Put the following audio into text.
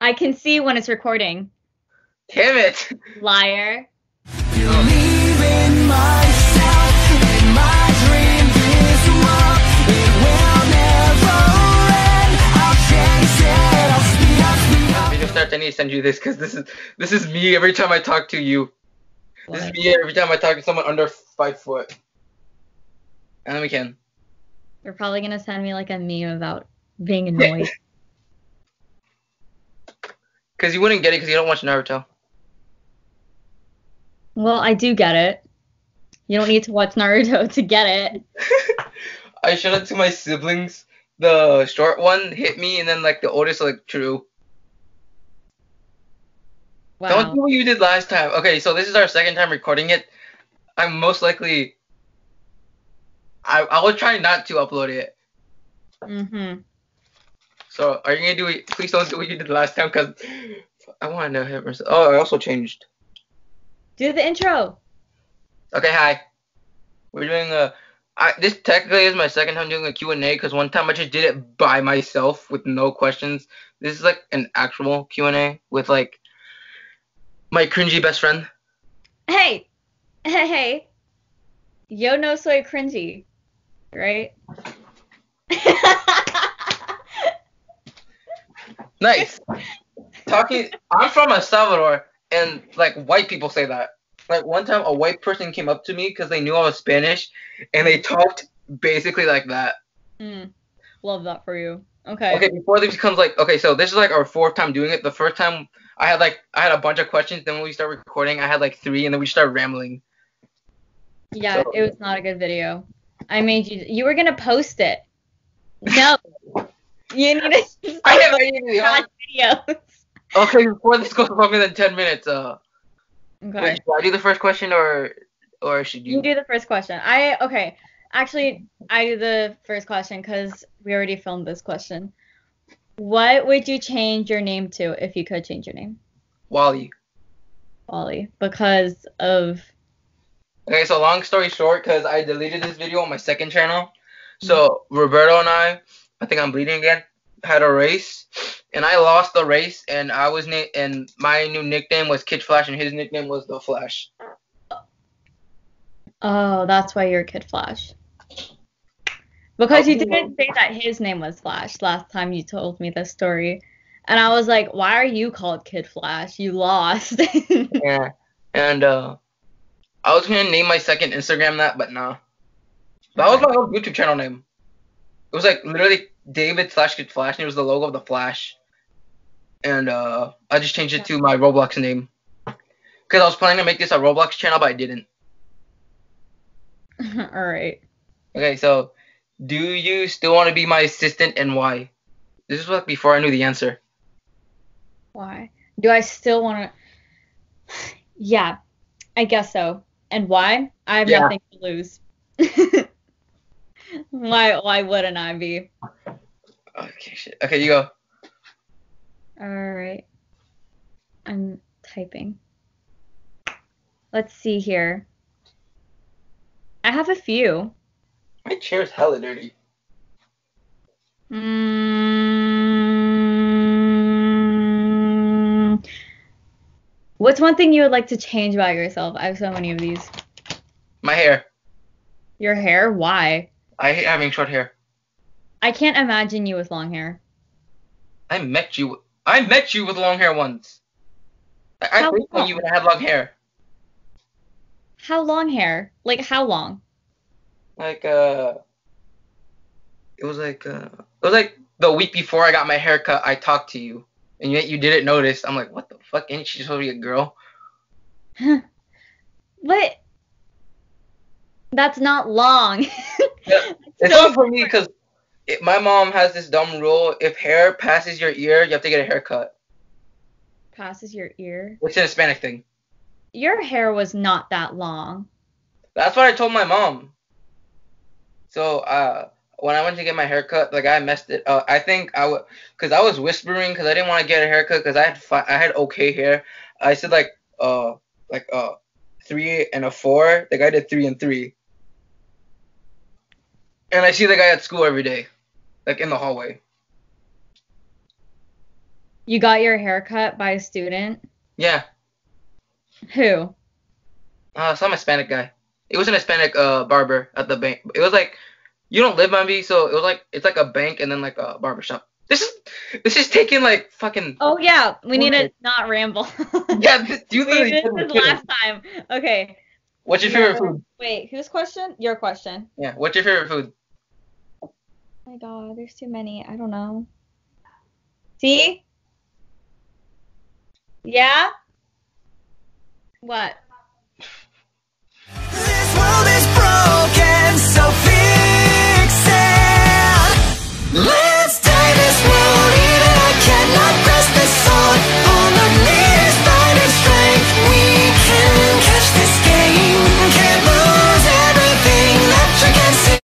I can see when it's recording. Damn it! Liar. I need to send you this because this is this is me every time I talk to you. This is me every time I talk to someone under five foot. And then we can. You're probably gonna send me like a meme about being annoyed. Because you wouldn't get it because you don't watch Naruto. well, I do get it. You don't need to watch Naruto to get it. I showed it to my siblings. The short one hit me, and then like the oldest like true. Don't do what you did last time. Okay, so this is our second time recording it. I'm most likely. I I will try not to upload it. Mm-hmm. So are you gonna do it? Please don't do what you did last time, cause I want to know him. Oh, I also changed. Do the intro. Okay, hi. We're doing a. I, this technically is my second time doing a Q&A because one time I just did it by myself with no questions. This is like an actual Q&A with like my cringy best friend. Hey, hey, hey. Yo no soy cringy, right? Nice. Talking. I'm from El Salvador, and like white people say that. Like one time, a white person came up to me because they knew I was Spanish, and they talked basically like that. Mm, love that for you. Okay. Okay, before this becomes like okay, so this is like our fourth time doing it. The first time I had like I had a bunch of questions. Then when we started recording, I had like three, and then we started rambling. Yeah, So- it was not a good video. I made you. You were gonna post it. No. You need to I have videos. Okay, before this goes longer than ten minutes, uh, Okay. wait, should I do the first question or or should you? You do the first question. I okay. Actually, I do the first question because we already filmed this question. What would you change your name to if you could change your name, Wally. Wally? Because of Okay, so long story short, because I deleted this video on my second channel. So Roberto and I, I think I'm bleeding again, had a race, and I lost the race, and I was na- and my new nickname was Kid Flash, and his nickname was the Flash. oh, that's why you're Kid Flash. Because you didn't say that his name was Flash last time you told me this story. And I was like, why are you called Kid Flash? You lost. Yeah, and uh, I was gonna name my second Instagram that, but nah. That was my old YouTube channel name. It was like literally David slash Kid Flash, and it was the logo of the Flash. And uh, I just changed it to my Roblox name. Cause I was planning to make this a Roblox channel, but I didn't. All right. Okay, so do you still want to be my assistant and why? This is what before I knew the answer. Why? Do I still want to? Yeah, I guess so. And why? I have Yeah. nothing to lose. why? Why wouldn't I be? Okay, shit. Okay, you go. All right. I'm typing. Let's see here. I have a few. My chair's hella dirty. Mm, what's one thing you would like to change about yourself? I have so many of these. My hair. Your hair? Why? I hate having short hair. I can't imagine you with long hair. I met you. I met you with long hair once. I, I think you I had long hair. How long hair? Like how long? Like uh, it was like uh, it was like the week before I got my haircut. I talked to you, and yet you didn't notice. I'm like, what the fuck? Ain't she supposed to be a girl? What? That's not long. Yeah, It's So not for me because my mom has this dumb rule: if hair passes your ear, you have to get a haircut. passes your ear. It's a Hispanic thing. Your hair was not that long. That's what I told my mom. So uh, when I went to get my haircut, like I messed it. Uh, I think I would, cause I was whispering, cause I didn't want to get a haircut, cause I had fi- I had okay hair. I said like uh like uh three and a four. The guy did three and three. And I see the guy at school every day, like in the hallway. You got your hair cut by a student? Yeah. Who? Uh, some Hispanic guy. It was an Hispanic uh barber at the bank. It was like you don't live by me, so it was like it's like a bank and then like a barbershop. This is this is taking like fucking Oh yeah, we need to not ramble. yeah. This, you literally we're this kidding. last time. Okay. What's your favorite Yeah. food? Wait, whose question? Your question. Yeah. What's your favorite food? My god, there's too many. I don't know. See? Yeah? What?